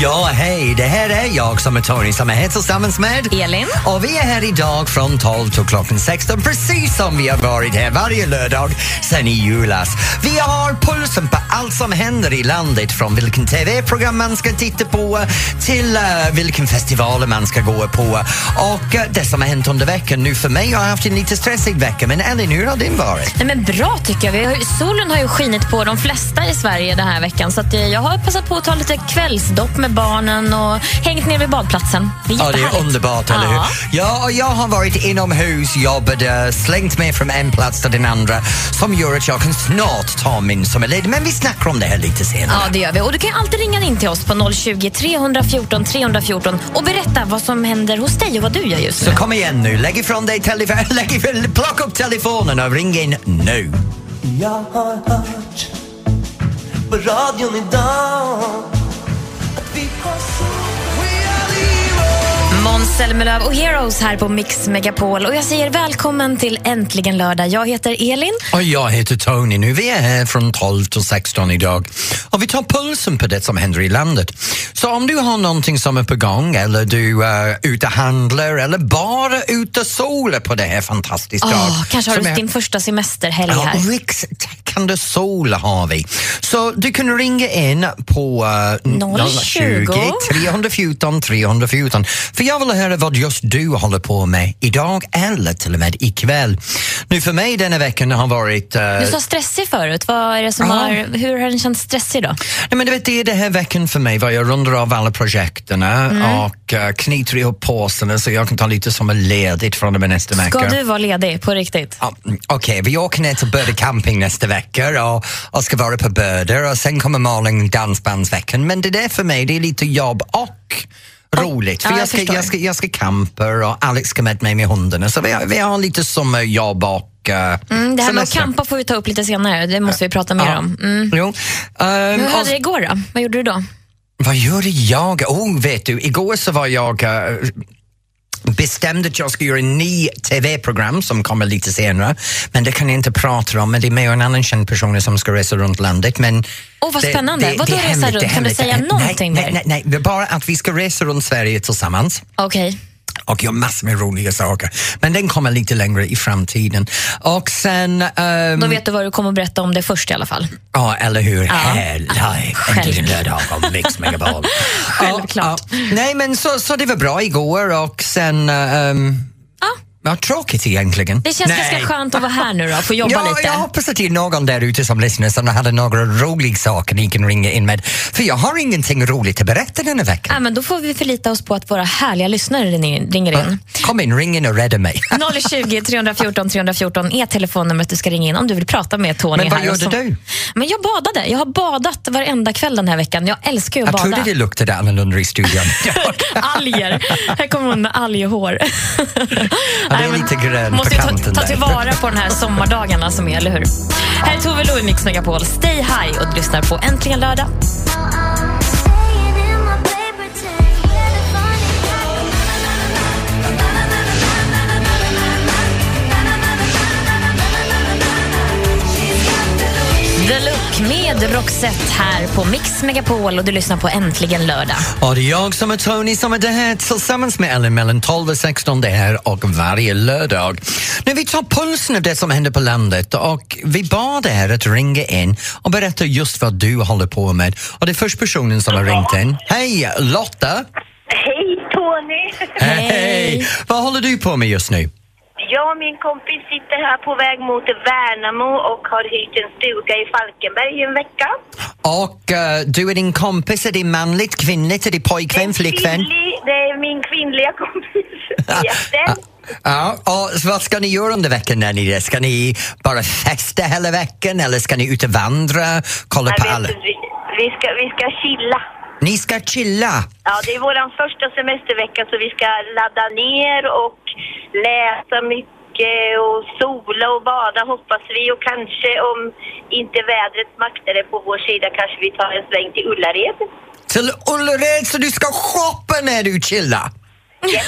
Ja, hej, det här är jag som är Tony som är här tillsammans med Elin. Och vi är här idag från 12 till klockan 16 precis som vi har varit här varje lördag sen i julas. Vi har pulsen på allt som händer i landet från vilken TV-program man ska titta på till uh, vilken festival man ska gå på. Och uh, det som har hänt under veckan nu för mig, jag har haft en lite stressig vecka men Elin, hur har din varit? Nej, men bra tycker jag. Vi har, solen har ju skinit på de flesta i Sverige den här veckan så att, eh, jag har passat på att ta lite kvällsdopp med barnen och hängt ner vid badplatsen. Det är Ja, det är underbart, eller hur? Ja. Ja, och jag har varit inomhus, jobbade, slängt mig från en plats till den andra som gör att jag kan snart ta min sommarledig. Men vi snackar om det här lite senare. Ja, det gör vi. Och du kan alltid ringa in till oss på 020 314 314 och berätta vad som händer hos dig och vad du gör just Så nu. kom igen nu, lägg ifrån dig telefonen, lägg ifrån, plocka upp telefonen och ring in nu. Jag har hört på radion idag Måns Zelmerlöw och Heroes här på Mix Megapol. Och jag säger välkommen till Äntligen lördag. Jag heter Elin. Och jag heter Tony nu. Vi är här från 12 till 16 idag. Och vi tar pulsen på det som händer i landet. Så om du har någonting som är på gång eller du är ute och handlar eller bara ute och solar på det här fantastiska Åh, dag. kanske har du är- din första semesterhelg Ja, rikstäckande sol har vi. Så du kan ringa in på uh, 020 314 314. För jag vill höra vad just du håller på med idag eller till och med ikväll. Nu för mig denna veckan har varit... eh, Du sa stressig förut. Vad är det som har, hur har den känts stressig då? Nej, men du vet, det är det här veckan för mig var jag rundar av alla projekten Mm. och uh, knyter ihop påsarna så jag kan ta lite som är ledigt från och med nästa vecka. Ska du vara ledig på riktigt? Mm, Okej, vi åker ner till Böde camping nästa vecka och, och ska vara på Böde och sen kommer Malin dansbandsveckan. Men det där för mig, det är lite jobb och roligt. För ja, jag jag, ska, jag, ska, jag ska camper och Alex ska med mig med hundarna. Så vi har, vi har lite sommarjobb och uh, Mm, det här med att campa får vi ta upp lite senare. Det måste vi prata mer Ja. om. Mm. Jo. Um, Hur hade det igår då? Vad gjorde du då? vad gjorde jag? Oh, vet du, igår så var jag eh, bestämde att jag ska göra en ny TV-program som kommer lite senare. Men det kan jag inte prata om, men det är med en annan känd person som ska resa runt landet. Men Åh, vad det- spännande. det- Vadå det resa runt? Kan du säga Nej, någonting nej, där? nej, nej, det är bara att vi ska resa runt Sverige tillsammans Okej. Och göra massor med roliga saker. Men den kommer lite längre i framtiden. Och sen... ehm, Då vet du vad du kommer att berätta om det först i alla fall. Ja, eller hur? Här live, äntligen lördag om Mix Megapol. Självklart. Ja, ja. Nej, men så, så det var bra igår och sen... Um, ja, tråkigt egentligen. Det känns Nej. ganska skönt att vara här nu då, få jobba Ja, lite. jag hoppas att det är någon där ute som lyssnar som hade några roliga saker ni kan ringa in med. För jag har ingenting roligt att berätta denna vecka. Ja, men då får vi förlita oss på att våra härliga lyssnare ringer in. Kom in, ring in och rädda mig. 020 314 314 är telefonnumret du ska ringa in om du vill prata med Tony. Men vad gjorde så- du? Men jag badade. Jag har badat varenda kväll den här veckan. Jag älskar ju att Jag bada. trodde det luktade annorlunda i studion. Alger. Här kommer hon med alghår. Ja, det är lite grön Måste på ta, kanten ta där. tillvara på de här sommardagarna som är, eller hur? Här är Tove Lo i Mix Megapol. Stay high och lyssnar på Äntligen lördag. Look med Roxette här på Mix Megapol och du lyssnar på Äntligen lördag. Och det är jag som är Tony som är det här tillsammans med Ellen mellan 12 och 16 det här och varje lördag. När vi tar pulsen av det som händer på landet och vi bad er att ringa in och berätta just vad du håller på med. Och det är först personen som har ringt in. Hej, Lotta! Hej Tony! Hej. Vad håller du på med just nu? Jag och min kompis sitter här på väg mot Värnamo och har hyrt en stuga i Falkenberg i en vecka. Och eh, du är din kompis, är det manligt, kvinnligt, är det pojkvän, En flickvän? kvinnlig- Det är min kvinnliga kompis. Ja, och vad ska ni göra under veckan när ni är? Ska ni bara festa hela veckan eller ska ni ut och vandra, kolla Jag på alla? vi, vi, ska, vi ska chilla. Ni ska chilla? Ja, det är vår första semestervecka så vi ska ladda ner och läsa mycket och sola och bada hoppas vi och kanske om inte vädret maktar det på vår sida kanske vi tar en sväng till Ullared. Till Ullared så du ska shoppa när du chillar? Yes.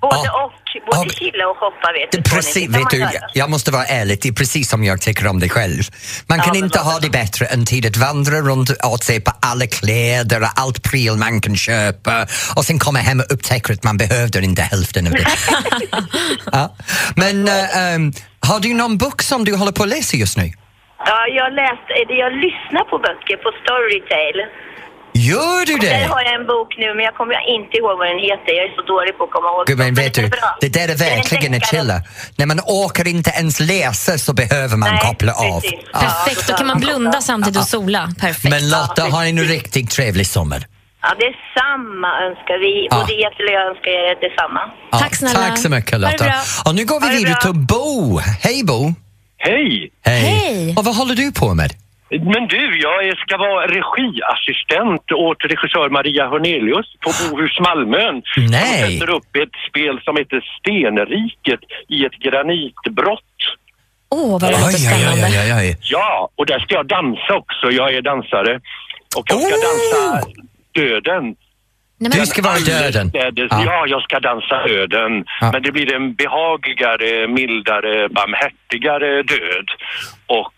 Både Ja. och. Både chilla och shoppa vet du. precis, vet du, jag- måste vara ärlig, det är precis som jag tycker om dig själv. Man kan inte ha det bättre än tid att vandra runt och se på alla kläder och allt pryl man kan köpa och sen komma hem och upptäcka att man behövde inte hälften av det. ja. Men äh, ähm, har du någon bok som du håller på att läsa just nu? Ja, jag eller jag lyssnar på böcker på Storytel. Gör du Där det? har jag en bok nu, men jag kommer inte ihåg vad den heter. Jag är så dålig på att komma ihåg. Gud, men vet du, det där är verkligen deckare. chilla. När man orkar inte ens läsa så behöver man Nej, koppla av. Ja. Perfekt, då kan man blunda samtidigt och sola. Perfekt. Men Lotta, har en riktigt trevlig sommar. Ja, det är samma önskar vi. Ja. Både Ethel och jag önskar er detsamma. Ja, Tack snälla. Tack så mycket Ha det Lotta. Och nu går vi Ha det vidare till Bo. Hej Bo! Hej! Hej. Och vad håller du på med? Men du, jag ska vara regiassistent åt regissör Maria Hörnelius på Bohus Malmön. Nej. Som sätter upp ett spel som heter Stenriket i ett granitbrott. Åh, vad det låter spännande. oj, oj. Ja, och där ska jag dansa också. Jag är dansare. Och jag ska Oh! dansa döden. Nej, men, Du ska vara döden. Ja. Ja. jag ska dansa döden. Ja. Men det blir en behagligare, mildare, barmhärtigare död. Och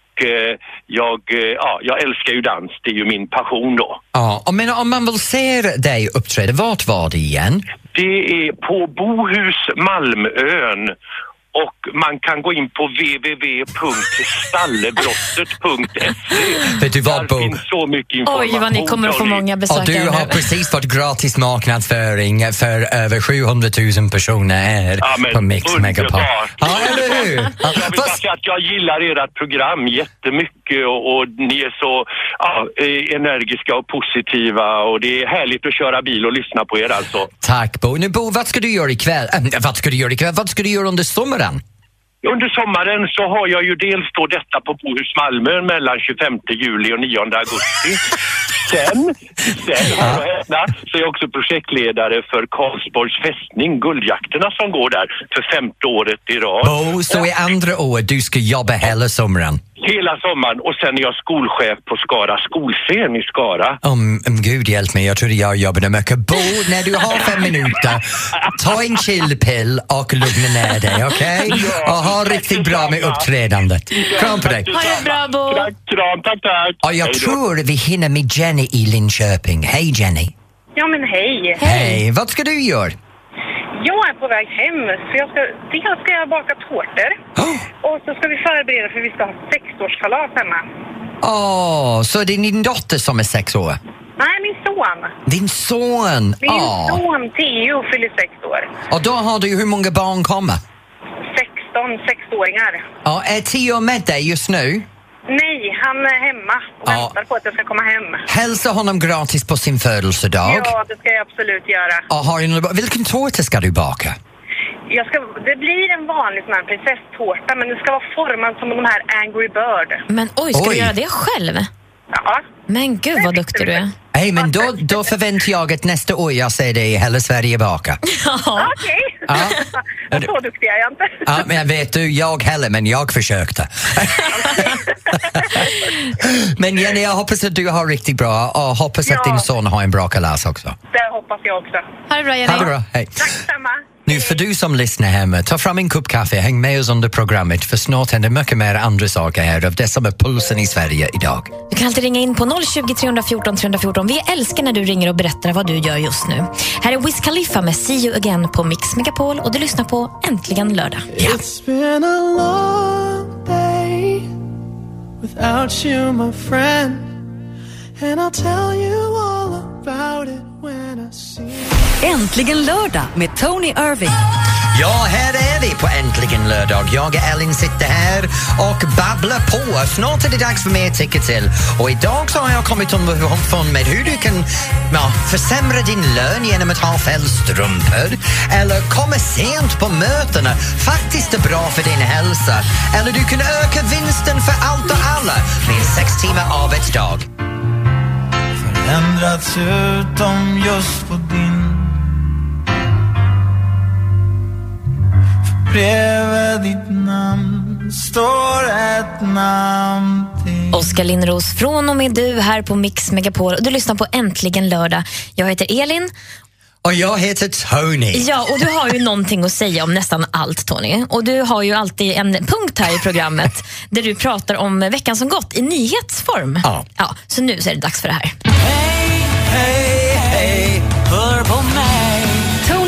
jag, eh, ja, jag älskar ju dans. Det är ju min passion då. Ja, men om man vill se dig uppträda, vart var det igen? Det är på Bohus Malmön och man kan gå in på www.stallebrottet.se. Vet du vad, Där Bo? finns så mycket information. oj, vad ni kommer att få många Och besökare du har nu. precis fått gratis marknadsföring för över 700 000 personer här Ja, men på Mix underbart. Megapol. Ja, eller hur? Ja, Jag vill bara säga att jag gillar ert program jättemycket och, och ni är så ja, eh, energiska och positiva och det är härligt att köra bil och lyssna på er alltså. Tack Bo. Nu Bo, vad ska du göra ikväll? Äh, vad ska du göra ikväll? Vad ska du göra under sommaren? Under sommaren så har jag ju dels då detta på Bohus Malmö mellan 25 juli och 9 augusti. Sen, sen hör och häpna, så är jag också projektledare för Karlsborgs fästning, Guldjakterna som går där för femte året i rad. Bo, så i andra år du ska jobba hela sommaren? Hela sommaren och sen är jag skolchef på Skara skolscen i Skara. Om, om Gud hjälp mig, jag trodde jag jobbade mycket. Bo, när du har fem minuter, ta en chillpill och lugna ner dig, okej? Ja, Och ha riktigt bra med uppträdandet. Kram på dig. Ha det bra, Bo. Tack, kram, tack, tack. Och jag tror vi hinner med Jenny i Linköping. Hej Jenny! Ja, men hej. Hej! Vad ska du göra? Jag är på väg hem. Så jag ska, dels ska jag baka tårtor och så ska vi förbereda för vi ska ha sexårskalas hemma. Åh, så det är din dotter som är sex år? Nej, min son. Din son? Min Åh. son Theo fyller sex år. Och då har du hur många barn kommer? 16 sexåringar. Ja, är Theo med dig just nu? Nej, han är hemma och Ja. väntar på att jag ska komma hem. Hälsa honom gratis på sin födelsedag. Ja, det ska jag absolut göra. Och har du någon- vilken tårta ska du baka? Jag ska, det blir en vanlig sån här prinsesstårta men den ska vara formad som de här Angry Bird. Men oj, ska Oj. du göra det själv? Ja. Men gud vad duktig du är. Hej, men då, då förväntar jag att nästa år jag ser dig i Hela Sverige baka. Ja. Okej. Ja. Så duktig är jag inte. Ja, men jag vet du, jag heller, men jag försökte. men Jenny, jag hoppas att du har riktigt bra och hoppas att Ja. din son har en bra kalas också. Det hoppas jag också. Ha det bra Jenny. Ha det bra, hej. Tack samma. Nu för du som lyssnar hemma, ta fram en kopp kaffe, häng med oss under programmet för snart händer mycket mer andra saker här av det som är pulsen i Sverige idag. Du kan alltid ringa in på 020 314 314. Vi älskar när du ringer och berättar vad du gör just nu. Här är Wiz Khalifa med See You Again på Mix Megapol och du lyssnar på Äntligen lördag. It's been a long day without you, my friend. And I'll tell you all about it when I see you. Äntligen lördag med Tony Irving. Ja, här är vi på Äntligen lördag. Jag och Ellen sitter här och babblar på. Snart är det dags för mer Tycka till. Och idag så har jag kommit underfund med hur du kan ja, försämra din lön genom att ha fel strumpor eller komma sent på mötena. Faktiskt är bra för din hälsa. Eller du kan öka vinsten för allt och alla med en sex timmar arbetsdag. Förändrats utom just på din bredvid ditt namn står ett namn till Oskar Lindros från och med du här på Mix Megapol och du lyssnar på Äntligen lördag. Jag heter Elin Och jag heter Tony. Ja, och du har ju någonting att säga om nästan allt Tony. Och du har ju alltid en punkt här i programmet där du pratar om veckan som gått i nyhetsform. Ja. ja så nu så är det dags för det här.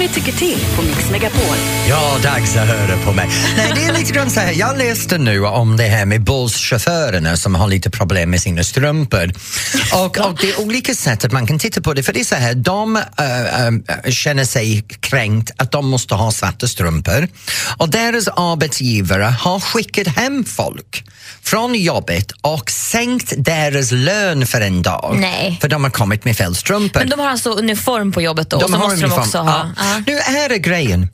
Tony tycker till på Mix Megapol. Ja, dags att höra på mig. Nej, det är lite grann så här, jag läste nu om det här med busschaufförerna som har lite problem med sina strumpor. Och, och det är olika sätt att man kan titta på det, för det är så här, de äh, äh, känner sig kränkt att de måste ha svarta strumpor och deras arbetsgivare har skickat hem folk från jobbet och sänkt deras lön för en dag Nej. för de har kommit med fel strumpor. Men de har alltså uniform på jobbet då? De och så har måste de uniform. också ha... Ja. Nu är det grejen.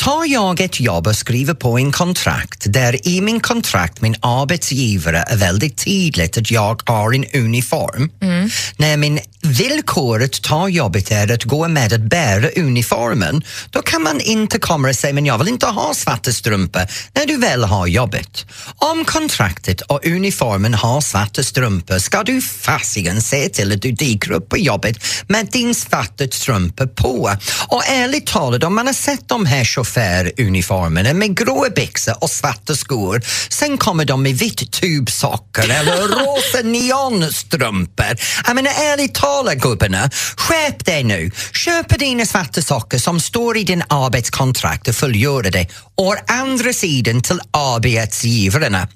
Tar jag ett jobb och skriver på en kontrakt där i min kontrakt min arbetsgivare är väldigt tydligt att jag har en uniform. Mm. När min villkoret tar jobbet är att gå med att bära uniformen, då kan man inte komma och säga men jag vill inte ha svarta strumpor när du väl har jobbet. Om kontraktet och uniformen har svarta strumpor ska du fasiken se till att du dyker upp på jobbet med din svarta strumpor på. Och ärligt talat, om man har sett de här chaufföruniformerna med gråa byxor och svarta skor, sen kommer de med vitt tubsocker eller rosa neonstrumpor. Jag menar ärligt talat gubbarna, skärp dig nu. Köp dina svarta socker som står i din arbetskontrakt och fullgör det. Och andra sidan till arbetsgivarna.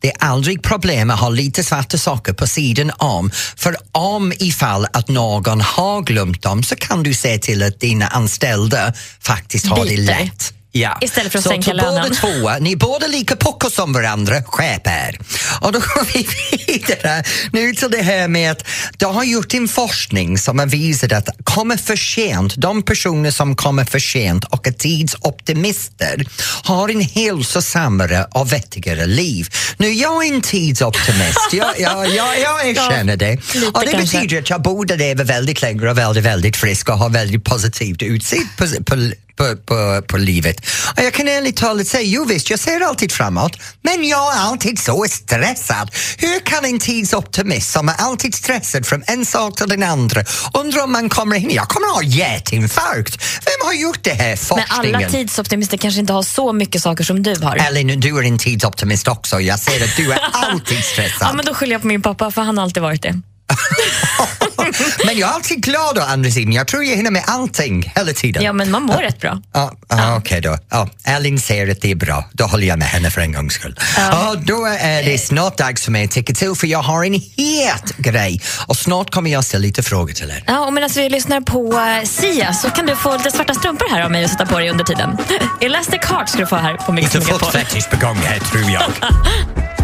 Det är aldrig problem att ha lite svarta saker på sidan om för om ifall att någon har glömt dem så kan du se till att dina anställda faktiskt har det Byter. lätt. Ja. Istället för att så sänka till båda lönen. två, ni är båda lika puckor som varandra, skärp er. Och då går vi vidare nu till det här med att det har gjort en forskning som har visat att kommer för sent, de personer som kommer för sent och är tidsoptimister har en hälsosammare och vettigare liv. Nu, jag är en tidsoptimist, jag, jag, jag, jag erkänner det. Och det betyder att jag borde leva väldigt länge och väldigt, väldigt frisk och ha väldigt positivt utsikt på, på på, på, på livet. Och jag kan ärligt talat säga, jo visst, jag ser alltid framåt, men jag är alltid så stressad. Hur kan en tidsoptimist som är alltid stressad från en sak till den andra undra om man kommer in, jag kommer ha hjärtinfarkt. Vem har gjort det här Men forskningen? alla tidsoptimister kanske inte har så mycket saker som du har. Elin, du är en tidsoptimist också. Jag ser att du är alltid stressad. Ja, men då skyller jag på min pappa för han har alltid varit det. men jag är alltid glad å andra sidan. Jag tror jag hinner med allting hela tiden. Ja, men man mår rätt bra. Ja, ja. okej då. Ja, Elin säger att det är bra. Då håller jag med henne för en gångs skull. Ja. då är det snart dags för mig att tycka till för jag har en het grej och snart kommer jag ställa lite frågor till er. Ja, och medan vi lyssnar på eh, Sia så kan du få lite svarta strumpor här av mig och sätta på dig under tiden. Elastic Heart ska du få här på Mix Inte fotfetisch på gång här tror jag.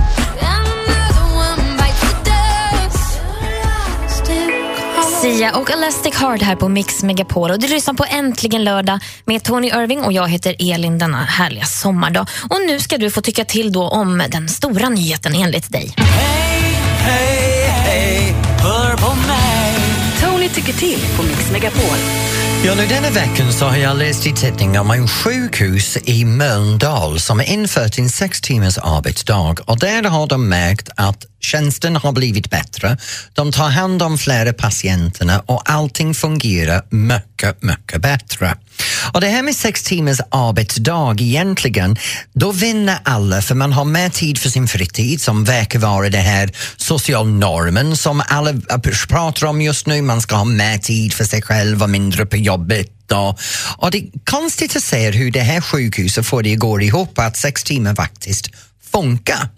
Sia och Elastic Heart här på Mix Megapol. Och du lyssnar på Äntligen lördag med Tony Irving och jag heter Elin denna härliga sommardag. Och nu ska du få tycka till då om den stora nyheten enligt dig. Tony tycker till på Mix Megapol. Ja, nu denna veckan så har jag läst i tidningen om en sjukhus i Mölndal som har infört en sex timmars arbetsdag och där har de märkt att tjänsten har blivit bättre. De tar hand om flera patienterna och allting fungerar mycket, mycket bättre. Och det här med sex timmars arbetsdag egentligen, då vinner alla för man har mer tid för sin fritid som verkar vara den här social normen som alla pratar om just nu. Man ska ha mer tid för sig själv och mindre på jobbet. Och det är konstigt att se hur det här sjukhuset får det att gå ihop att sex timmar faktiskt funkar.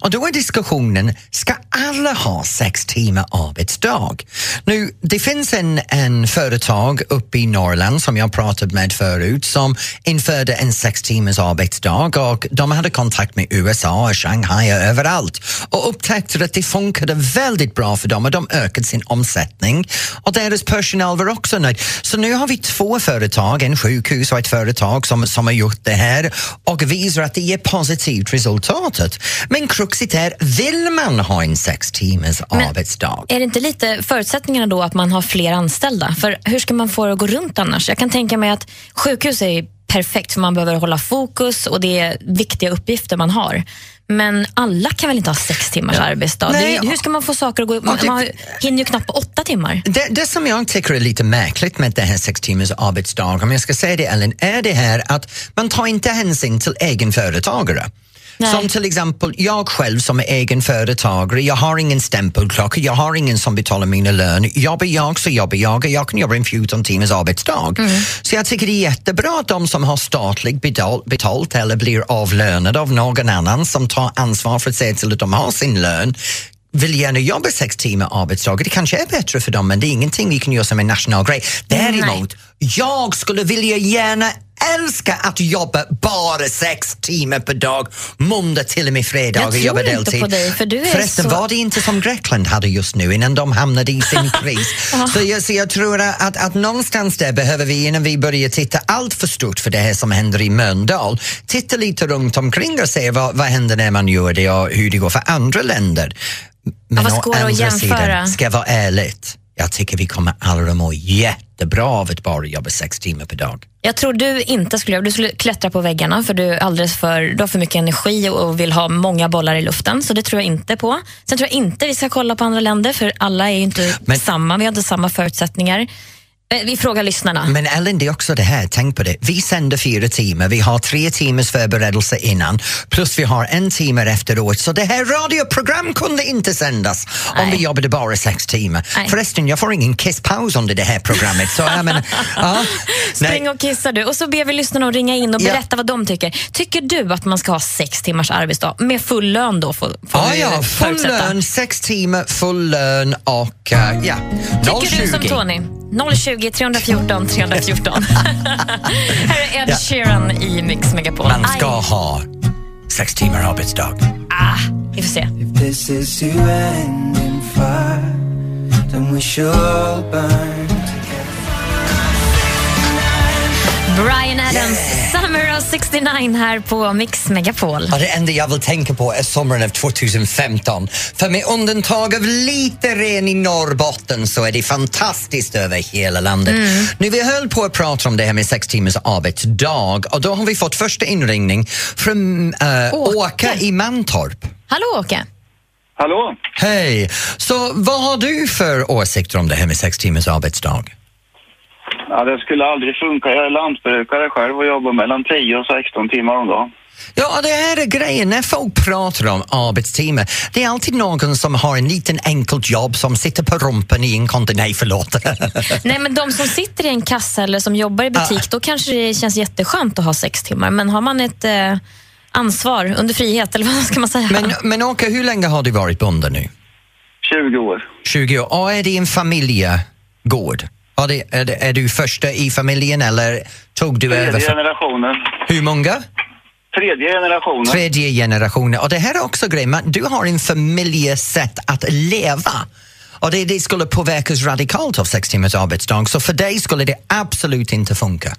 Och då är diskussionen, ska alla ha sex timmar arbetsdag? Nu, det finns en, en företag uppe i Norrland som jag pratat med förut som införde en sex timmars arbetsdag och de hade kontakt med USA och Shanghai och överallt och upptäckte att det funkade väldigt bra för dem och de ökade sin omsättning och deras personal var också nöjd. Så nu har vi två företag, en sjukhus och ett företag som, som har gjort det här och visar att det ger positivt resultatet. Men kruxet är, vill man ha en sex timmars arbetsdag? Är det inte lite förutsättningarna då att man har fler anställda? För hur ska man få det att gå runt annars? Jag kan tänka mig att sjukhus är perfekt för man behöver hålla fokus och det är viktiga uppgifter man har. Men alla kan väl inte ha sex timmars arbetsdag? Nej, det, hur ska man få saker att gå Man, det- man hinner ju knappt på åtta timmar. Det, det som jag tycker är lite märkligt med det här sex timmars arbetsdag, om jag ska säga det Ellen, är det här att man tar inte hänsyn till egenföretagare. Nej. Som till exempel jag själv som är egenföretagare, jag har ingen stämpelklocka, jag har ingen som betalar mina lön. Jobbar jag så jobbar jag och jag kan jobba en 14 timmars arbetsdag. Så jag tycker det är jättebra att de som har statligt betalt, betalt eller blir avlönade av någon annan som tar ansvar för att se till att de har sin lön vill gärna jobba sex timmar arbetsdag. Det kanske är bättre för dem men det är ingenting vi kan göra som en national grej. Däremot, jag skulle vilja gärna älska att jobba bara sex timmar per dag, måndag till och med fredag Jag tror jobba inte deltid. på dig, för du är Förresten, så- var det inte som Grekland hade just nu innan de hamnade i sin kris? så, jag, så jag tror att, att någonstans där behöver vi, innan vi börjar titta allt för stort för det här som händer i Mölndal, titta lite runt omkring och se vad, vad händer när man gör det och hur det går för andra länder. Men vad å andra sidan, ska jag vara ärligt, jag tycker vi kommer aldrig må jättebra av att bara jobba sex timmar per dag. Jag tror du inte skulle göra Du skulle klättra på väggarna för du, alldeles för, du har för mycket energi och, vill ha många bollar i luften. Så det tror jag inte på. Sen tror jag inte vi ska kolla på andra länder för alla är ju inte Men- samma. Vi har inte samma förutsättningar. Eh, Vi frågar lyssnarna. Men Ellen, det är också det här, tänk på det. Vi sänder fyra timmar, vi har tre timmars förberedelse innan, plus vi har en timme efteråt. Så det här radioprogram kunde inte sändas om Nej. vi jobbade bara sex timmar. Nej. Förresten, jag får ingen kisspaus under det här programmet. Så jag menar, ja, Spring och kissa du. Och så ber vi lyssnarna att ringa in och Ja. berätta vad de tycker. Tycker du att man ska ha sex timmars arbetsdag med full lön då? Får Ja, vi ja, full lön, sex timmar, full lön och uh, ja, Tycker du som 020. Tony? 020 314 314. Här är Ed Ja. Sheeran i Mix Megapol. Man ska Aj, ha sex timmar arbetsdag. vi får se. If this is to end in fire, then we should all burn Brian Adams, Summer of 69 här på Mix Megapol. Ja, det enda jag vill tänka på är sommaren av 2015. För med undantag av lite ren i Norrbotten så är det fantastiskt över hela landet. Nu vi höll på att prata om det här med sex timmars arbetsdag och då har vi fått första inringning från äh, Åke. Åke i Mantorp. Hallå Åke. Hallå? Hej! Så vad har du för åsikter om det här med sex timmars arbetsdag? Ja, det skulle aldrig funka. Jag är lantbrukare själv och jobbar mellan 10 och 16 timmar om dagen. Ja, det här är grejen. När folk pratar om arbetstimmar, det är alltid någon som har en liten enkelt jobb som sitter på rumpen i en container. Nej, förlåt. Nej, men de som sitter i en kassa eller som jobbar i butik, då kanske det känns jätteskönt att ha sex timmar. Men har man ett eh, ansvar under frihet, eller vad ska man säga? men, men Åke, hur länge har du varit bonde nu? 20 år. 20 år. Och är det en familjegård? Är, det, är, det, är du första i familjen eller tog du över? Tredje generationen. Hur många? Tredje generationen. Tredje generationen. Och det här är också grejen, du har en familjesätt att leva. Och det, det skulle påverkas radikalt av sex timmars arbetsdag, så för dig skulle det absolut inte funka.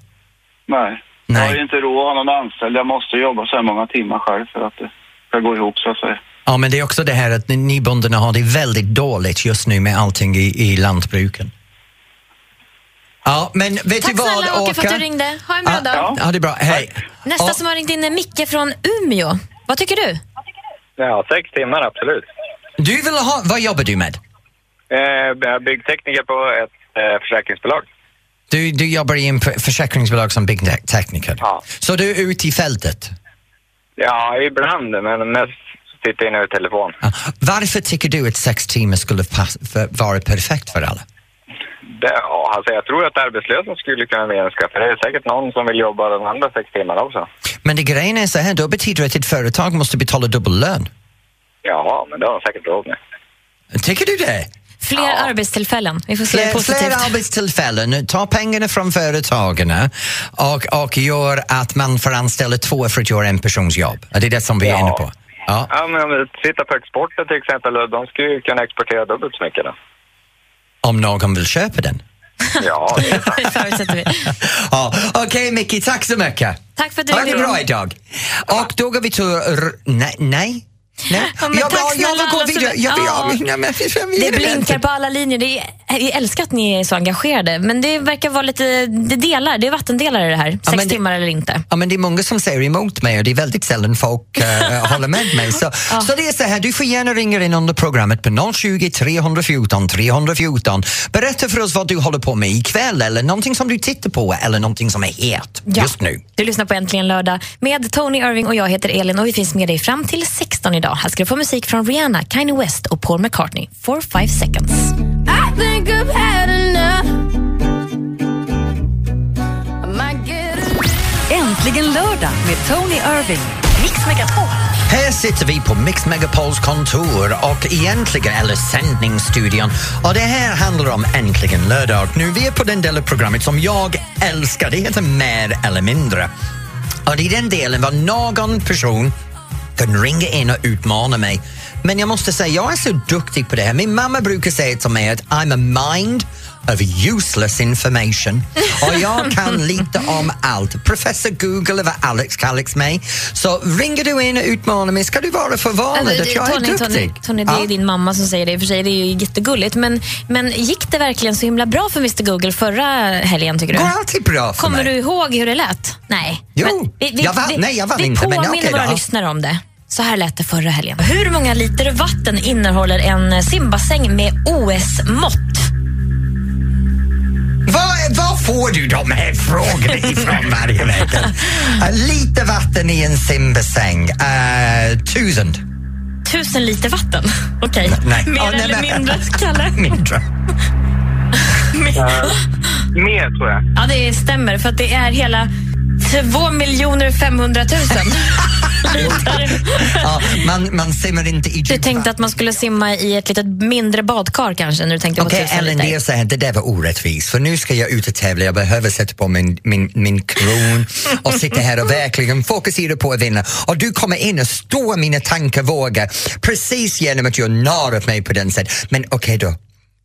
Nej. Nej. Jag har ju inte råd att ha någon anställd. Jag måste jobba så här många timmar själv för att det ska gå ihop så att säga. Ja, men det är också det här att ni bönderna har det väldigt dåligt just nu med allting i, i lantbruken. Ja, men vet Tack du vad, snälla Åke för att du ringde. Ha en bra Ja, dag. ja, det är bra. Hej. Nästa Ja, som har ringt in är Micke från Umeå. Vad tycker du? Ja, sex timmar absolut. Du vill ha, vad jobbar du med? Eh, jag är byggtekniker på ett eh, försäkringsbolag. Du, du jobbar i en försäkringsbolag som byggtekniker. Ja. Så du är ute i fältet? Ja, ibland, men mest sitter jag inne i telefon. Ja. Varför tycker du att sex timmar skulle pass, för, vara perfekt för alla? Det, ja, alltså jag tror att arbetslösa skulle kunna minska, för det är säkert någon som vill jobba de andra sex timmarna också. Men det grejen är så här, då betyder det att ett företag måste betala dubbel lön. Ja, men det har de säkert råd med. Tycker du det? Fler arbetstillfällen. Vi får se det Fler, positivt. fler arbetstillfällen, ta pengarna från företagen och, och gör att man får anställa två för att göra en persons jobb. Det är det som vi är Ja. inne på. Ja. Ja, men om vi tittar på exporten till exempel, de skulle ju kunna exportera dubbelt så mycket då. Om någon vill köpa den. Ja, det förutsätter vi. Ja. Okej Micke, tack så mycket. Tack för att du Ha det bra idag. Och då går vi till... r- Nej, nej. Nej. Ja, men jag, tack jag, jag gå vidare. Jag vill, Ja. ja. men, men, Det blinkar på alla linjer. Det är, jag älskar att ni är så engagerade. Men det verkar vara lite... Det delar. Det är vattendelare det här. Sex det- timmar eller inte. Ja, men det är många som säger emot mig och det är väldigt sällan folk eh, håller med mig. Så, så det är så här, du får gärna ringa in under programmet på 020 314 314. Berätta för oss vad du håller på med ikväll eller någonting som du tittar på eller någonting som är het Ja. just nu. Du lyssnar på Äntligen lördag med Tony Irving och jag heter Elin och vi finns med dig fram till 16 idag. Här ska du få musik från Rihanna, Kanye West och Paul McCartney. For five seconds. I. I Äntligen lördag med Tony Irving. Mix Megapol. Här sitter vi på Mix Megapols kontor och egentligen, eller sändningsstudion. Och det här handlar om Äntligen lördag. Nu vi är på den delen av programmet som jag älskar. Det heter Mer eller mindre. Och det är den delen var någon person kan ringa in och utmana mig. Men jag måste säga, jag är så duktig på det här. Min mamma brukar säga till mig att I'm a mind of useless information. Och jag kan lite om allt. Professor Google är vad Alex kallar mig. Så ringer du in och utmanar mig ska du vara förvånad att jag är Tony, duktig. Tony, Tony, det är Ja. din mamma som säger det. I och för sig, det är ju jättegulligt. Men, men gick det verkligen så himla bra för Mr Google förra helgen, tycker du? går alltid bra för Kommer mig. du ihåg hur det lät? Nej. Jo, jag vann- nej, jag vann vi inte, men påminner okej våra då. lyssnare om det. Så här lät det förra helgen. Hur många liter vatten innehåller en simbassäng med OS-mått? Var, var får du de här frågorna ifrån varje vecka? Uh, lite vatten i en simbassäng. Uh, tusen. Tusen liter vatten? Okej. Nej. Mer Ja, nej, eller men- mindre, Kalle? Mindre. Mer tror jag. Ja, det stämmer. För att det är hela 2 miljoner 500 000 liter. Ja, man, man simmar inte i Du tänkte att man skulle simma i ett litet mindre badkar kanske när du tänkte på Okej, tusen Ellen, det är så här, det där var orättvist. För nu ska jag ut och tävla, jag behöver sätta på min, min, min kron och sitta här och verkligen fokusera på att vinna. Och du kommer in och står mina tankar vågar precis genom att göra narr av mig på den sättet. Men okej då,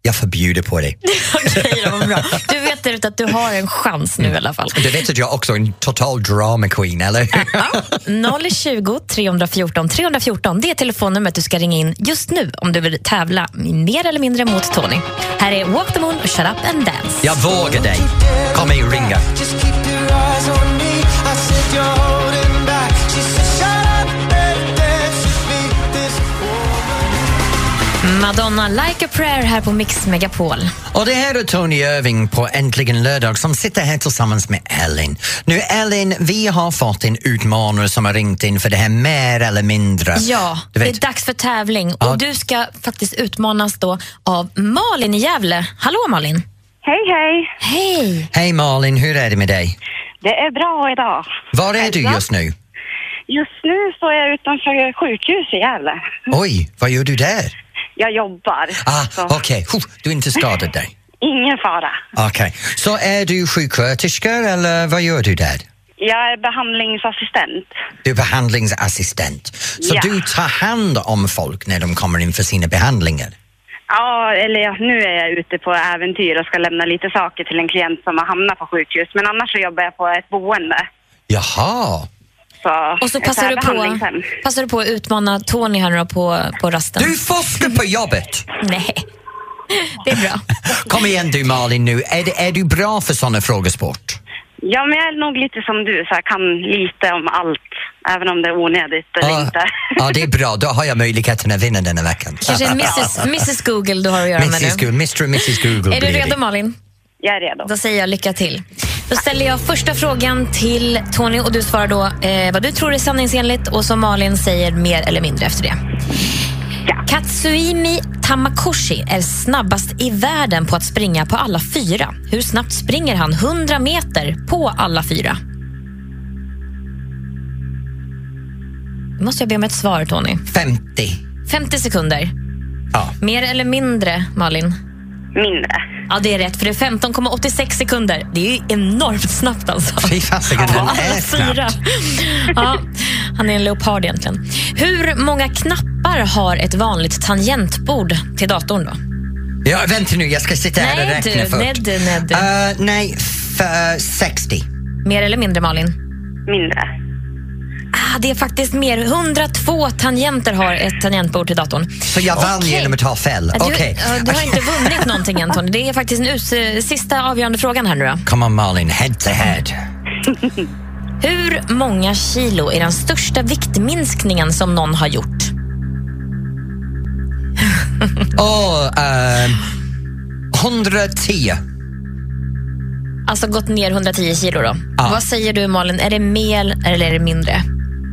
jag förbjuder på dig. Okej då, vad bra. Du vet att du har en chans nu i alla fall. Du vet att jag också är en total drama queen, eller 020 314 314, det är telefonnumret du ska ringa in just nu om du vill tävla mer eller mindre mot Tony. Här är Walk the Moon och Shut Up and Dance. Jag vågar dig. Kom och ringa. Madonna, Like a prayer här på Mix Megapol. Och det här är Tony Irving på Äntligen lördag som sitter här tillsammans med Ellen. Nu Ellen, vi har fått en utmanare som har ringt in för det här mer eller mindre. Ja, det är dags för tävling Ja. och du ska faktiskt utmanas då av Malin i Gävle. Hallå Malin! Hej, hej. Hej! Hej Malin, hur är det med dig? Det är bra idag. Var är du just nu? Just nu står jag utanför sjukhus i Gävle. Oj, vad gör du där? Jag jobbar. Ah, Okej, Huh, du är inte skadad dig? Ingen fara. Okej, så är du sjuksköterska eller vad gör du där? Jag är behandlingsassistent. Du är behandlingsassistent. Så Ja. du tar hand om folk när de kommer in för sina behandlingar? Ja, eller ja, nu är jag ute på äventyr och ska lämna lite saker till en klient som har hamnat på sjukhus. Men annars så jobbar jag på ett boende. Jaha. Så Och så passar du, på, passar du på att utmana Tony här nu då på, på rasten. Du forskar på jobbet! Nej, det är bra. Kom igen du Malin nu, är, det, är du bra för såna frågesport? Ja, men jag är nog lite som du, så jag kan lite om allt. Även om det är onödigt eller Ja, inte. ja, det är bra. Då har jag möjligheten att vinna denna veckan. Kanske Mrs, Mrs Google du har att göra med Mrs. nu. Google, Mr och Mrs Google Är du redo. Malin? Jag är redo. Då säger jag lycka till. Då ställer jag första frågan till Tony och du svarar då eh, vad du tror är sanningsenligt och som Malin säger mer eller mindre efter det. Katsuimi Tamakoshi är snabbast i världen på att springa på alla fyra. Hur snabbt springer han 100 meter på alla fyra? Nu måste jag be om ett svar, Tony. 50. 50 sekunder. Ja. Mer eller mindre, Malin? Mindre. Ja, det är rätt, för det är 15,86 sekunder. Det är ju enormt snabbt alltså. Fy fasiken, den är fyra. snabbt. Ja, han är en leopard egentligen. Hur många knappar har ett vanligt tangentbord till datorn då? Ja, vänta nu, jag ska sitta här och Nej, räkna du, först. nej, du, nej, du. Eh, nej, f- eh, 60. Mer eller mindre, Malin? Mindre. Ah, det är faktiskt mer. 102 tangenter har ett tangentbord till datorn. Så jag vann Okej. genom att ta fel? Du, Okej. ja, du har inte vunnit någonting än Tony. Det är faktiskt us- sista avgörande frågan här nu då. Come on Malin, head to head. Hur många kilo är den största viktminskningen som någon har gjort? Åh, ehm, 110. Alltså gått ner 110 kilo då. Ja. Vad säger du Malin, är det mer eller är det mindre?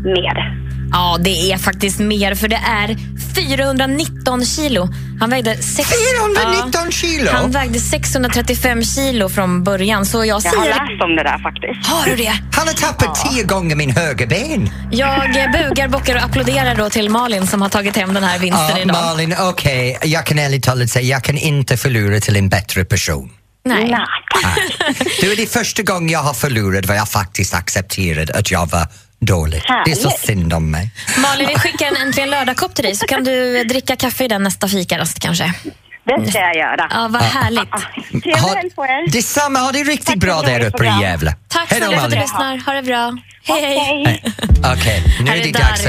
Mer. Ja, det är faktiskt mer för det är 419 kilo. Han vägde sex... 419 kilo? Han vägde 635 kilo från början så jag Jag har läst om det där faktiskt. Har du det? Han har tappat tio gånger min högerben. Jag bugar, bockar och applåderar då till Malin som har tagit hem den här vinsten Ja, idag. Malin, okej, jag kan ärligt talat säga jag kan inte förlora till en bättre person. Nej. Det är det första gången jag har förlorat var jag faktiskt accepterade att jag var dålig. Det är så Härligt. synd om mig. Malin, vi skickar en Äntligen lördag-kopp till dig så kan du dricka kaffe i den nästa fikarast kanske. Det ska jag göra. Ja, vad härligt. Trevlig helg på er. Detsamma, ha det riktigt Tack bra där uppe i. Gävle. Tack Hej då, snälla för att du lyssnar. Ha det bra. Hej. Okej, nu Här är är det dags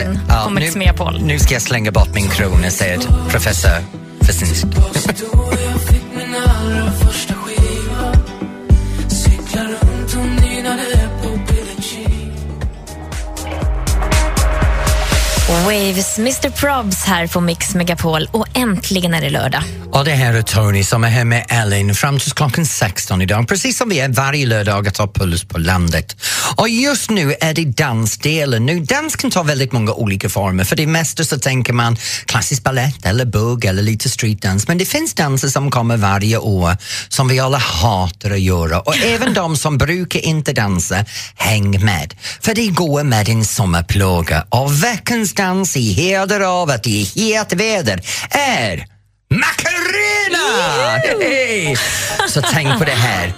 på nu, nu ska jag slänga bort min krona, säger professor Fesinsk. Waves, Mr Probs här på Mix Megapol och äntligen är det lördag. Och det här är Tony som är här med Ellen fram till klockan 16 idag, precis som vi är varje lördag att ta puls på landet. Och just nu är det dansdelen. Nu, dans kan ta väldigt många olika former. För det mesta så tänker man klassisk ballett eller bugg eller lite streetdance. Men det finns danser som kommer varje år som vi alla hatar att göra. Och även de som brukar inte dansa, häng med. För det går med en sommarplåga. Och veckans dans i heder av att det är het väder är Macarena! Hej! Så tänk på det här.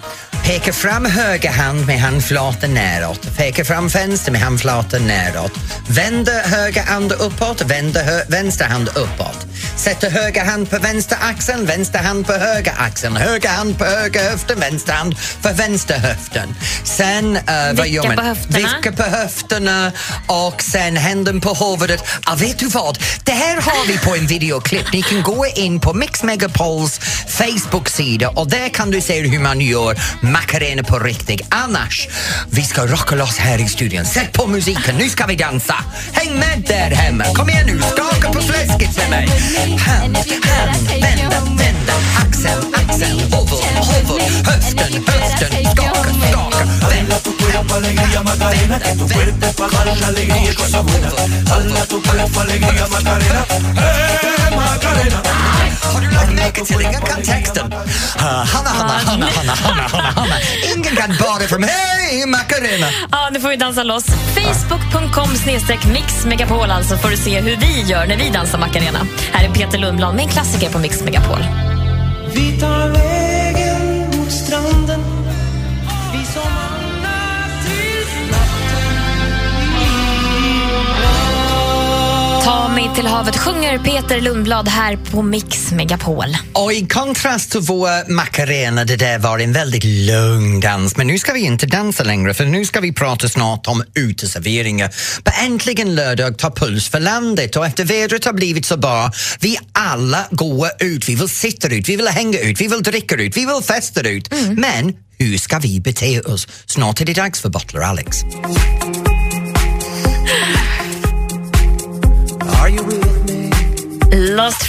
Peka fram höger hand med handflatan neråt. Peka fram vänster med handflatan neråt. Vända höger hand uppåt, vända hö- vänster hand uppåt. Sätter höger hand på vänster axeln, vänster hand på höger axeln. Höger hand på höger höften, vänster hand på vänster höften. Sen, uh, vad gör man? på höfterna. Vicka på höfterna och sen händerna på huvudet. Ah, vet du vad? Det här har vi på en videoklipp. Ni kan gå in på Mix Megapols Facebook-sida och där kan du se hur man gör Macarena på riktigt. Annars, vi ska rocka loss här i studion. Sätt på musiken, nu ska vi dansa. Häng med där hemma. Kom igen nu, skaka på fläsket med mig. Hand, hand, vända, vända. Axel, axel, huvud, huvud. Höften, höften. Skaka, skaka. Vända, Har du lagt märke till ingen kan texten? Hanna, Hanna, Hanna, Hanna, Hanna, Hanna, Hanna. Ingen kan bara från Hej Macarena! Ja, nu får vi dansa loss. Facebook.com snedstreck Mix Megapol alltså får du se hur vi gör när vi dansar Macarena. Här är Peter Lundblad med en klassiker på Mix Megapol. Vi tar vägen Ta mig till havet sjunger Peter Lundblad här på Mix Megapol. Och i kontrast till vår Macarena, det där var en väldigt lugn dans. Men nu ska vi inte dansa längre för nu ska vi prata snart om uteserveringar. På äntligen lördag tar puls för landet och efter vädret har blivit så bra, vi alla går ut, vi vill sitta ut, vi vill hänga ut, vi vill dricka ut, vi vill festa ut. Men hur ska vi bete oss? Snart är det dags för Butler Alex.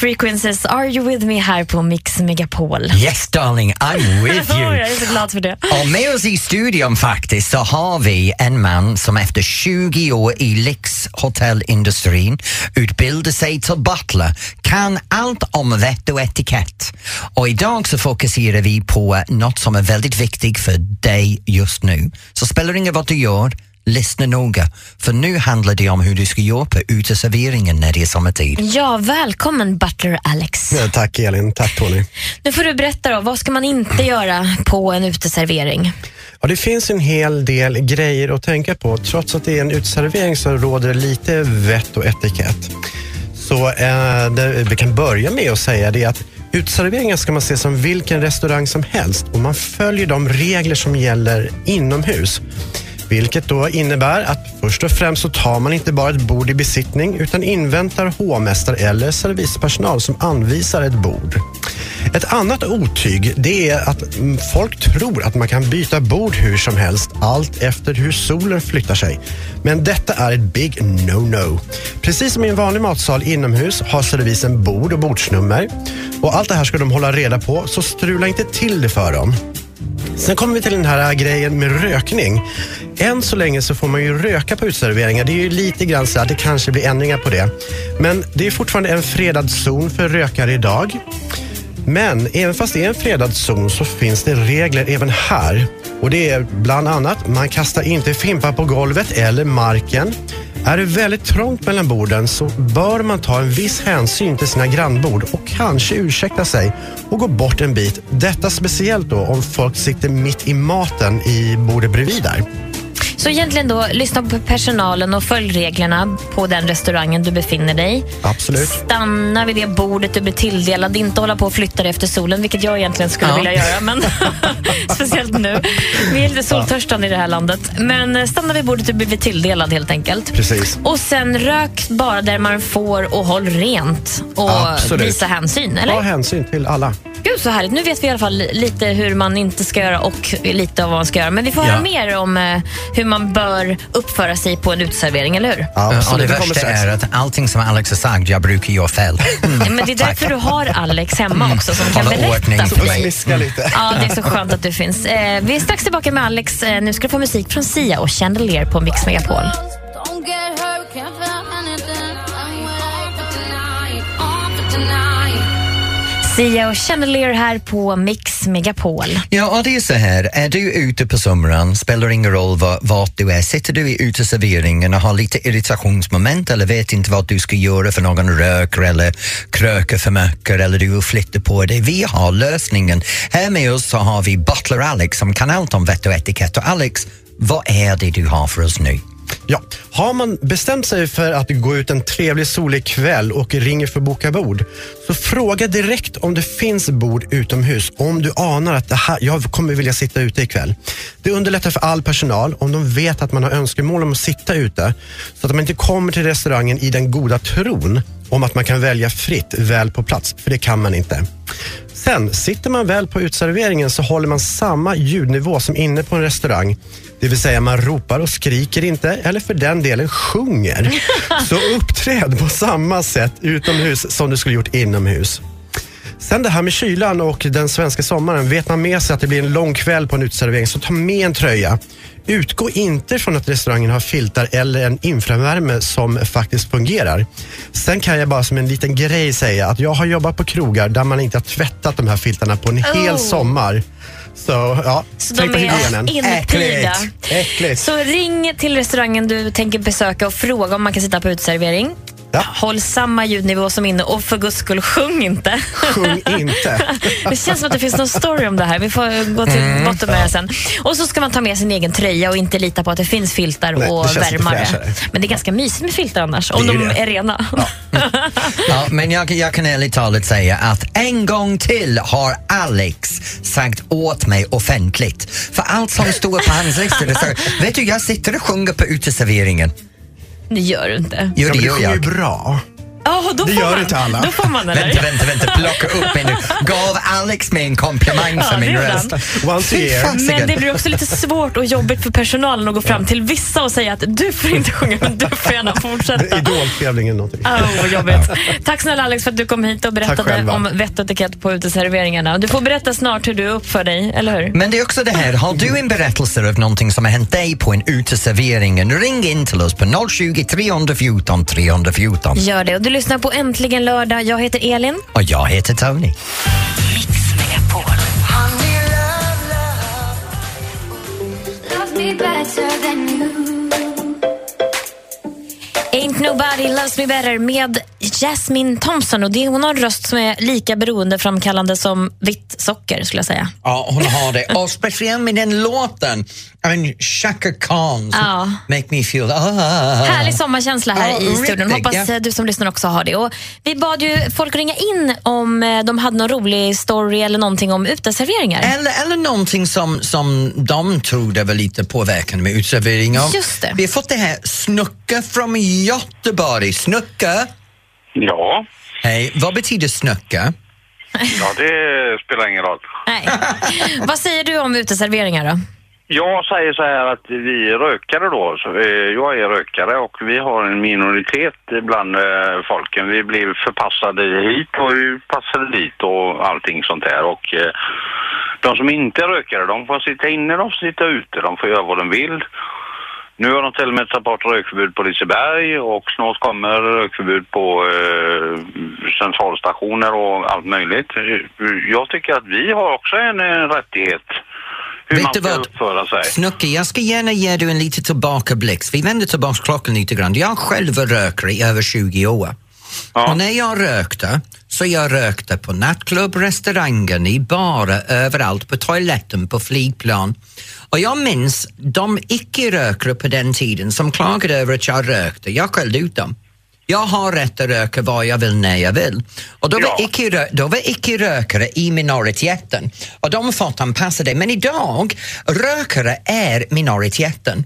Frequencies, Are You With Me här på Mix Megapol. Yes darling, I'm with you. Jag är så glad för det. Och med oss i studion faktiskt så har vi en man som efter 20 år i lyxhotellindustrin utbildade sig till butler, kan allt om vett och etikett. Och idag så fokuserar vi på något som är väldigt viktigt för dig just nu. Så spelar det ingen vad du gör, lyssna noga. För nu handlar det om hur du ska göra på uteserveringen när det är sommartid. Ja, välkommen Butler Alex. Ja, tack Elin, tack Tony. Nu får du berätta då, vad ska man inte göra på en uteservering? Ja, det finns en hel del grejer att tänka på. Trots att det är en uteservering så råder det lite vett och etikett. Så eh, det vi kan börja med att säga det att uteserveringar ska man se som vilken restaurang som helst och man följer de regler som gäller inomhus. Vilket då innebär att först och främst så tar man inte bara ett bord i besittning utan inväntar hovmästare eller servispersonal som anvisar ett bord. Ett annat otyg det är att folk tror att man kan byta bord hur som helst allt efter hur solen flyttar sig. Men detta är ett big no-no. Precis som i en vanlig matsal inomhus har servisen bord och bordsnummer. Och allt det här ska de hålla reda på, så strula inte till det för dem. Sen kommer vi till den här grejen med rökning. Än så länge så får man ju röka på utserveringar. Det är ju lite grann så att det kanske blir ändringar på det. Men det är fortfarande en fredad zon för rökare idag. Men även fast det är en fredad zon så finns det regler även här. Och det är bland annat, man kastar inte fimpar på golvet eller marken. Är det väldigt trångt mellan borden så bör man ta en viss hänsyn till sina grannbord och kanske ursäkta sig och gå bort en bit. Detta speciellt då om folk sitter mitt i maten i bordet bredvid där. Så egentligen då, lyssna på personalen och följ reglerna på den restaurangen du befinner dig. Absolut. Stanna vid det bordet du blir tilldelad. Inte hålla på och flytta dig efter solen, vilket jag egentligen skulle Ja. vilja göra. Men speciellt nu. Vi är lite soltörstande i det här landet. Men eh, stanna vid bordet du blir tilldelad helt enkelt. Precis. Och sen rök bara där man får och håll rent. Och Absolut. visa hänsyn, eller? Ta hänsyn till alla. Gud så härligt. Nu vet vi i alla fall lite hur man inte ska göra och lite av vad man ska göra. Men vi får Ja. höra mer om eh, hur man bör uppföra sig på en uteservering, eller hur? Ja, och det värsta är att allting som Alex har sagt, jag brukar göra fel. Ja, Men det är därför du har Alex hemma också som kan berätta för dig. Lite. Ja, det är så skönt att du finns. Eh, vi är strax tillbaka med Alex. Eh, nu ska du få musik från Sia och Chandelier på Mix Megapol. Sia och Chandelier här på Mix Megapol. Ja, och det är så här, är du ute på sommaren, spelar ingen roll var, vart du är, sitter du i uteserveringen och har lite irritationsmoment eller vet inte vad du ska göra för någon röker eller kröker för mycket eller du vill flytta på dig. Vi har lösningen. Här med oss så har vi Butler Alex som kan allt om vett och etikett. Och Alex, vad är det du har för oss nu? Ja, har man bestämt sig för att gå ut en trevlig solig kväll och ringer för att boka bord, så fråga direkt om det finns bord utomhus om du anar att det här, jag kommer vilja sitta ute ikväll. Det underlättar för all personal om de vet att man har önskemål om att sitta ute, så att man inte kommer till restaurangen i den goda tron om att man kan välja fritt väl på plats, för det kan man inte. Sen, sitter man väl på utserveringen så håller man samma ljudnivå som inne på en restaurang. Det vill säga man ropar och skriker inte, eller för den delen sjunger. Så uppträd på samma sätt utomhus som du skulle gjort inomhus. Sen det här med kylan och den svenska sommaren. Vet man med sig att det blir en lång kväll på en uteservering så ta med en tröja. Utgå inte från att restaurangen har filtar eller en infravärme som faktiskt fungerar. Sen kan jag bara som en liten grej säga att jag har jobbat på krogar där man inte har tvättat de här filtarna på en hel Oh. sommar. Så ja, Så tänk på hygienen. inpyrda. Äckligt. Så ring till restaurangen du tänker besöka och fråga om man kan sitta på uteservering. Ja. Håll samma ljudnivå som inne och för guds skull, sjung inte. Sjung inte. Det känns som att det finns någon story om det här. Vi får gå till Mm. botten med det sen. Och så ska man ta med sin egen tröja och inte lita på att det finns filtar Nej, och värmare. Men det är ganska mysigt med filtar annars, om de det. är rena. Ja, men jag, jag kan ärligt talat säga att en gång till har Alex sagt åt mig offentligt. För allt som står på hans lista, vet du jag sitter och sjunger på uteserveringen. Det gör du inte. Jo, Ja, det gör jag. bra. Ja, då Det får gör man. inte alla. Då får man, eller? Vänta, vänta, vänta, plocka upp mig nu. Gav Alex mig en komplimang för Ja, min röst? Once a year. Men det blir också lite svårt och jobbigt för personalen att gå fram till vissa och säga att du får inte sjunga, men du får gärna fortsätta. Idoltävling eller någonting. Oh, vad jobbigt. Tack snälla Alex för att du kom hit och berättade om vett och etikett på uteserveringarna. Du får berätta snart hur du uppför dig, eller hur? Men det är också det här, har du en berättelse av någonting som har hänt dig på en uteservering, ring in till oss på 020 314 314. Gör det. Och du lyssnar på Äntligen lördag. Jag heter Elin. Och jag heter Tony. Mix Megapol. Ain't nobody loves me better med Jasmine Thompson och det, hon har en röst som är lika beroendeframkallande som vitt socker skulle jag säga. Ja, hon har det. Och speciellt med den låten, I mean, Chaka Khan, Ja. Make Me Feel... Ah. Härlig sommarkänsla här Ja, i studion. Hoppas eh, du som lyssnar också har det. Och vi bad ju folk ringa in om eh, de hade någon rolig story eller någonting om uteserveringar. Eller, eller någonting som, som de trodde var lite påverkande med utservering av. Just det. Vi har fått det här Snucka från Göteborg. Snucka? Ja. Hej, vad betyder snucka? Ja, det spelar ingen roll. Nej. Vad säger du om uteserveringar då? Jag säger så här att vi rökare då, så, eh, jag är rökare och vi har en minoritet bland eh, folken. Vi blir förpassade hit och vi passade dit och allting sånt där. Och eh, de som inte är rökare, de får sitta inne, de får sitta ute, de får göra vad de vill. Nu har de till och med tagit bort rökförbud på Liseberg och snart kommer rökförbud på eh, centralstationer och allt möjligt. Jag tycker att vi har också en, en rättighet hur Vet man ska vad? uppföra sig. Snucka, jag ska gärna ge dig en liten tillbakablick. Vi vänder tillbaka klockan lite grann. Jag själv var rökare i över 20 år. Och när jag rökte, så jag rökte på nattklubb, restaurangen, i barer, överallt, på toaletten, på flygplan. Och jag minns de icke-rökare på den tiden som klagade över att jag rökte. Jag skällde ut dem. Jag har rätt att röka vad jag vill när jag vill. Och då var, icke, icke-rökare i minoriteten och de fått anpassa det. Men idag, rökare är minoriteten.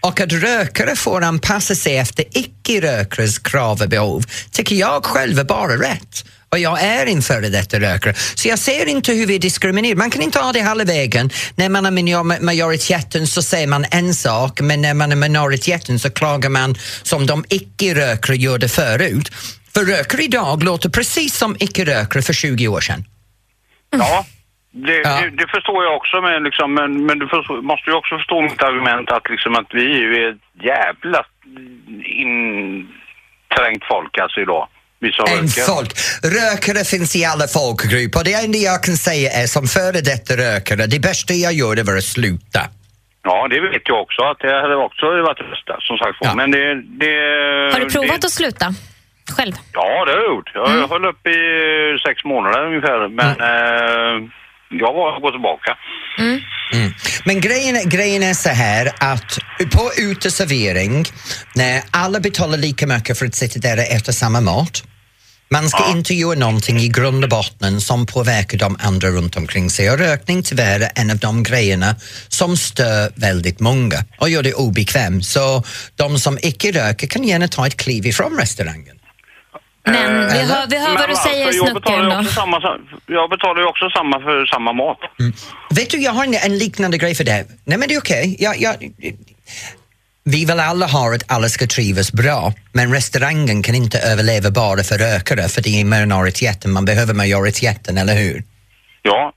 Och att rökare får anpassa sig efter icke-rökares krav och behov tycker jag själv är bara rätt. Och jag är en före detta rökare. Så jag ser inte hur vi diskriminerar. Man kan inte ha det hela vägen. När man är majoriteten så säger man en sak men när man är minoriteten så klagar man som de icke-rökare gjorde förut. För rökare idag låter precis som icke-rökare för 20 år sedan. Ja, det, det, det förstår jag också men, liksom, men, men du förstår, måste ju också förstå mitt argument att, liksom, att vi är ju ett jävla inträngt folk alltså idag. En röker. folk. Rökare finns i alla folkgrupper. Det enda jag kan säga är som före detta rökare, det bästa jag gjorde var att sluta. Ja, det vet jag också att det hade också varit det bästa som sagt var. Men det, det... Har du provat det, att sluta själv? Ja, det har jag gjort. Jag höll upp i sex månader ungefär men eh, jag var gå tillbaka. Mm. Men grejen, är- grejen är så här att på uteservering, när alla betalar lika mycket för att sitta där och äta samma mat, man ska inte göra någonting i grund och botten som påverkar de andra runt omkring sig. Och rökning tyvärr är en av de grejerna som stör väldigt många och gör det obekvämt. Så de som icke röker kan gärna ta ett kliv ifrån restaurangen. Men vi hör, vi hör Men vad du varför? säger jag ju Snucken. också samma, jag betalar ju också samma för samma mat. Vet du, jag har en, en liknande grej för det. Nej men det är okej. Jag, jag, vi vill alla ha att alla ska trivas bra, men restaurangen kan inte överleva bara för rökare för det är minoriteten, man behöver majoriteten, eller hur? Ja,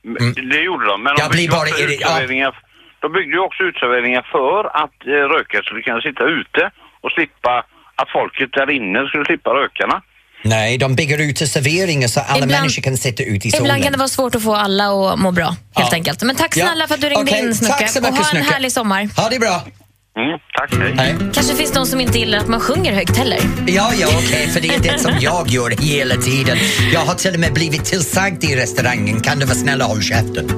det gjorde de. Men de Jag blir byggde bara också irri- ja. utserveringar. De byggde ju också utserveringar för att eh, rökare skulle kunna sitta ute och slippa att folket där inne skulle slippa rökarna. Nej, de bygger ut till serveringar så alla Ibland- människor kan sitta ute i solen. Ibland kan det vara svårt att få alla att må bra, helt Ja. enkelt. Men tack Ja. snälla för att du ringde Okej, in, Snucke. tack så och mycket, ha en Snucke. härlig sommar. Ha det bra! Mm, tack, hej. Kanske finns de som inte gillar att man sjunger högt heller. Ja, ja, okej, för det är det som jag gör hela tiden. Jag har till och med blivit tillsagd i restaurangen, kan du vara snäll och håll käften?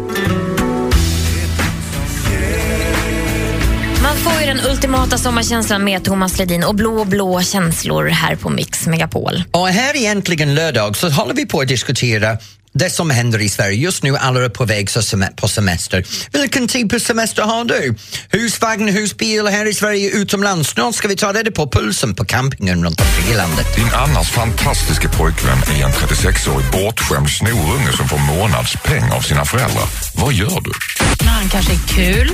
Man får ju den ultimata sommarkänslan med Thomas Ledin och blå, blå känslor här på Mix Megapol. Och här är äntligen lördag så håller vi på att diskutera det som händer i Sverige. Just nu alla är på väg på semester. Vilken typ av semester har du? Husvagn, husbil här i Sverige, utomlands? Snart ska vi ta reda på pulsen på campingen runt omkring i landet. Din annars fantastiska pojkvän är en 36-årig bortskämd snorunge som får månadspeng av sina föräldrar. Vad gör du? Men han kanske är kul,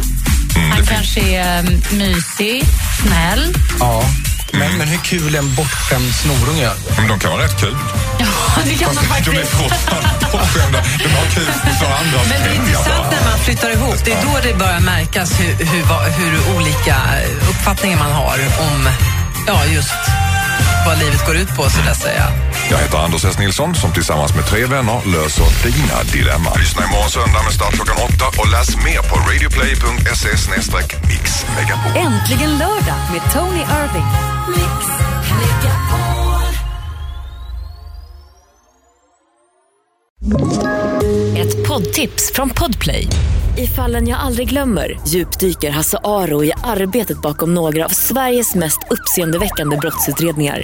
han kanske är um, mysig, snäll. Ja. Men, men hur kul är en bortskämd snorunge? Men de kan vara rätt kul. Ja, det kan man Fast de är faktiskt. fortfarande bortskämda. De har kul för andras Men det är intressant när man flyttar ihop. Det är då det börjar märkas hur, hur, hur olika uppfattningar man har om ja, just vad livet går ut på, så där säga. Jag heter Anders S. Nilsson som tillsammans med tre vänner löser dina dilemman. Lyssna imorgon söndag med start klockan åtta och läs mer på radioplay.se mixmegapol. Äntligen lördag med Tony Irving. Ett poddtips från Podplay. I fallen jag aldrig glömmer djupdyker Hasse Aro i arbetet bakom några av Sveriges mest uppseendeväckande brottsutredningar.